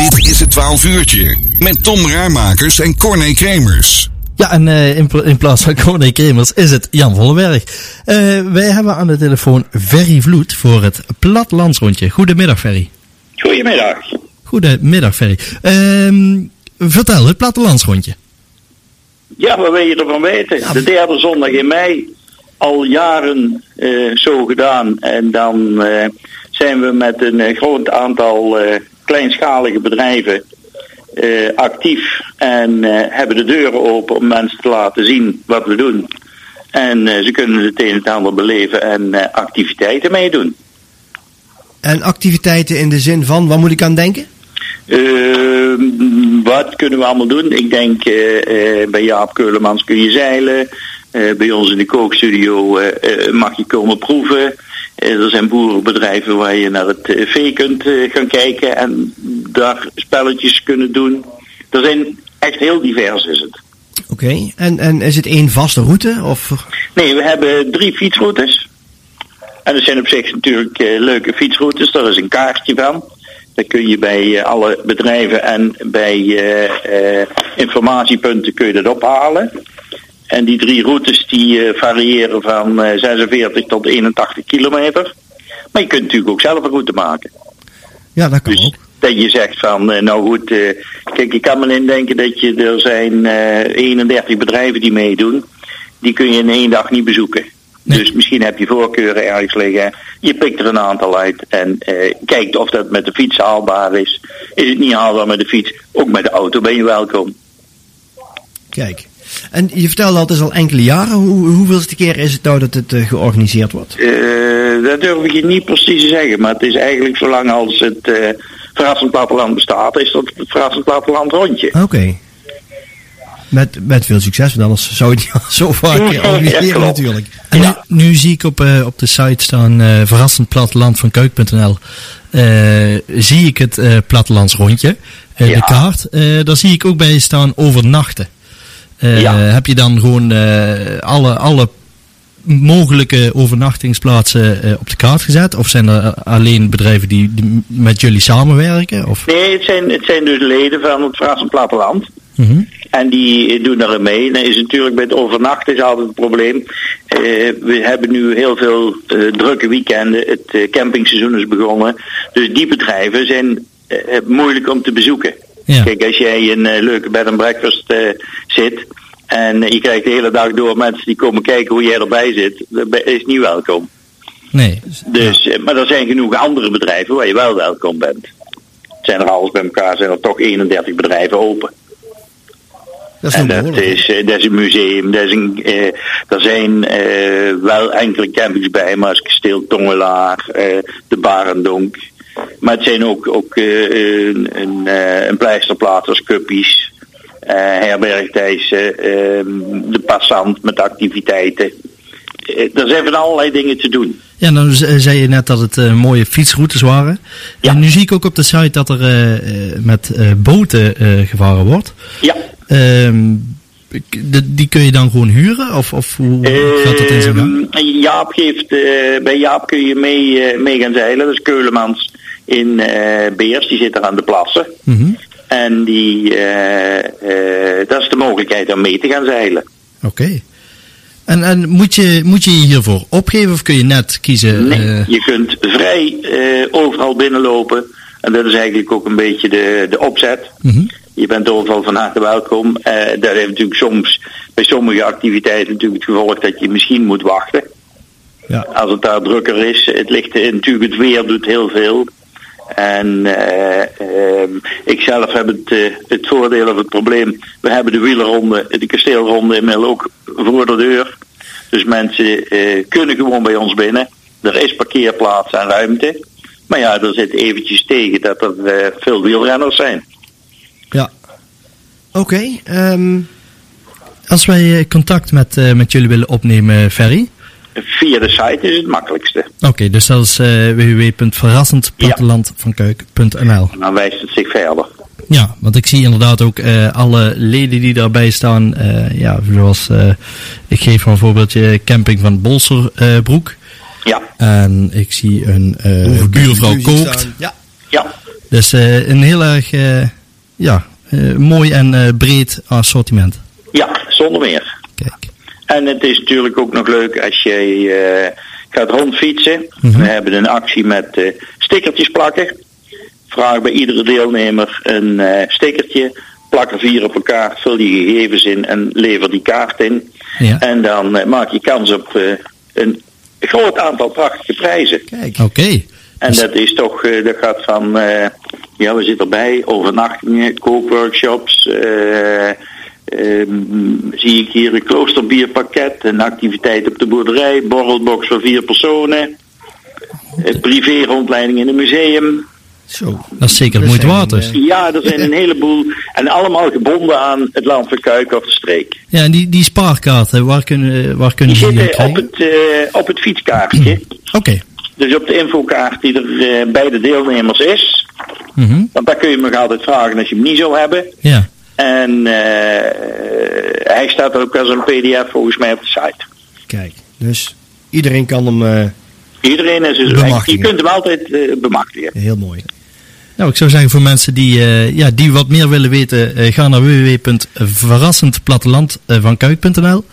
Dit is het 12 uurtje met Tom Raarmakers en Corné Kremers. Ja, en uh, in, in, plaats van Corné Kremers is het Jan Vollenberg. Uh, wij hebben aan de telefoon Ferry Vloed voor het Plattelandsrondje. Goedemiddag, Ferry. Goedemiddag. Goedemiddag, Ferry. Uh, vertel, het Plattelandsrondje. Ja, wat wil je ervan weten? Ja. De derde zondag in mei, al jaren uh, zo gedaan. En dan zijn we met een groot aantal kleinschalige bedrijven uh, actief en uh, hebben de deuren open om mensen te laten zien wat we doen. En uh, ze kunnen het een en ander beleven en activiteiten meedoen. En activiteiten in de zin van, waar moet ik aan denken? Ehm, wat kunnen we allemaal doen? Ik denk bij Jaap Keulemans kun je zeilen. bij ons in de kookstudio mag je komen proeven. Er zijn boerenbedrijven waar je naar het vee kunt gaan kijken en daar spelletjes kunnen doen. Er zijn echt heel divers is het. Oké, okay. en, en is het één vaste route? Of? Nee, we hebben drie fietsroutes. En er zijn op zich natuurlijk leuke fietsroutes. Daar is een kaartje van. Dan kun je bij alle bedrijven en bij informatiepunten kun je dat ophalen. En die drie routes die variëren van 46 tot 81 kilometer. Maar je kunt natuurlijk ook zelf een route maken. Ja, dat kan dus, ook dat je zegt van, nou goed, kijk, ik kan me indenken dat je, er zijn uh, 31 bedrijven die meedoen. Die kun je in één dag niet bezoeken. Nee. Dus misschien heb je voorkeuren ergens liggen. Je pikt er een aantal uit en kijkt of dat met de fiets haalbaar is. Is het niet haalbaar met de fiets? Ook met de auto ben je welkom. Kijk. En je vertelde al, het is al enkele jaren. Hoe, hoeveelste keer is het nou dat het uh, georganiseerd wordt? Uh, dat durf ik je niet precies te zeggen. Maar het is eigenlijk zolang als het uh, verrassend platteland bestaat, is dat het verrassend platteland rondje. Oké. Okay. Met, met veel succes, want anders zou je het niet zo vaak organiseren ja, natuurlijk. En ja. nu, nu, zie ik op, uh, op de site staan uh, verrassend platteland van keuk.nl. Uh, zie ik het uh, plattelandsrondje, uh, ja. de kaart. daar zie ik ook bij staan overnachten. Ja. Heb je dan gewoon alle, alle mogelijke overnachtingsplaatsen uh, op de kaart gezet? Of zijn er alleen bedrijven die, die met jullie samenwerken? Of? Nee, het zijn, het zijn dus leden van het Frans Platteland. Mm -hmm. En die doen er mee. Dan is natuurlijk bij het overnachten is altijd het probleem. Uh, we hebben nu heel veel uh, drukke weekenden. Het campingseizoen is begonnen. Dus die bedrijven zijn moeilijk om te bezoeken. Ja. Kijk, als jij in een leuke bed and breakfast zit en je krijgt de hele dag door mensen die komen kijken hoe jij erbij zit. Dat is niet welkom. Nee. Dus, ja. Maar er zijn genoeg andere bedrijven waar je wel welkom bent. Zijn er alles bij elkaar, zijn er toch 31 bedrijven open. Dat is en dat is, dat is een museum. Dat is een, er zijn wel enkele campings bij, maar als Kasteel Tongelaar, de Barendonk. Maar het zijn ook, ook een, een, een pleisterplaat als Cuppies. Uh, herberg Thijs, uh, de passant met activiteiten. Er zijn van allerlei dingen te doen. Ja, nou zei je net dat het uh, mooie fietsroutes waren. Ja. En nu zie ik ook op de site dat er uh, met uh, boten gevaren wordt. Ja. Ehm, die kun je dan gewoon huren? Of, of hoe gaat dat in zijn gang? Jaap geeft, bij Jaap kun je mee, mee gaan zeilen. Dat is Keulemans in Beers, die zit er aan de plassen. Mm -hmm. En die, uh, uh, dat is de mogelijkheid om mee te gaan zeilen. Oké. Okay. En, en moet, je, moet je hiervoor opgeven of kun je net kiezen? Nee, uh... je kunt vrij overal binnenlopen. En dat is eigenlijk ook een beetje de, de opzet. Mm -hmm. Je bent overal van harte welkom. dat heeft natuurlijk soms bij sommige activiteiten natuurlijk het gevolg dat je misschien moet wachten. Ja. Als het daar drukker is. Het ligt natuurlijk, het weer doet heel veel. En uh, ik zelf heb het, uh, het voordeel of het probleem. We hebben de wielerronde, de kasteelronde inmiddels ook voor de deur. Dus mensen kunnen gewoon bij ons binnen. Er is parkeerplaats en ruimte. Maar ja, er zit eventjes tegen dat er veel wielrenners zijn. Ja. Oké. Um... Als wij contact met, met jullie willen opnemen, Ferry. Via de site is het makkelijkste. Oké, okay, dus dat is uh, www.verrassendplattelandvankeuk.nl. Ja. Dan wijst het zich verder. Ja, want ik zie inderdaad ook uh, alle leden die daarbij staan. Uh, ja, zoals, ik geef maar een voorbeeldje, camping van Bolserbroek. ja. En ik zie een buurvrouw kookt. Ja. Ja. Dus eh, een heel erg eh, ja, eh, mooi en eh, breed assortiment. Ja, zonder meer. En het is natuurlijk ook nog leuk als je eh, gaat rondfietsen. Mhm. We hebben een actie met eh, stickertjes plakken. Vraag bij iedere deelnemer een eh, stickertje. Plak er vier op elkaar, vul die gegevens in en lever die kaart in. Ja. En dan maak je kans op eh, een groot aantal prachtige prijzen. Kijk. Oké. En Dus- dat is toch, eh, dat gaat van, eh, ja, we zitten erbij, overnachtingen, kookworkshops. eh, ehm, zie ik hier een kloosterbierpakket, een activiteit op de boerderij, borrelbox voor vier personen, eh, privé rondleiding in een museum. Zo. Dat is zeker moeite waard dus. eh, Ja, er zijn een heleboel en allemaal gebonden aan het land van Kuik of de streek. Ja, en die, die spaarkaarten, waar kunnen, waar kunnen Die die, die zitten op het, eh, op het fietskaartje. Oké. Dus op de infokaart die er eh, bij de deelnemers is. Mhm. Want daar kun je me altijd vragen als je hem niet zou hebben. Ja. En eh, hij staat ook als een pdf volgens mij op de site. Kijk. Dus iedereen kan hem eh, Iedereen is dus, Bemachtigen. je kunt hem altijd eh, bemachtigen. heel mooi. Nou, ik zou zeggen voor mensen die, eh, ja, die wat meer willen weten, eh, ga naar www.verrassendplatteland van Kuik.nl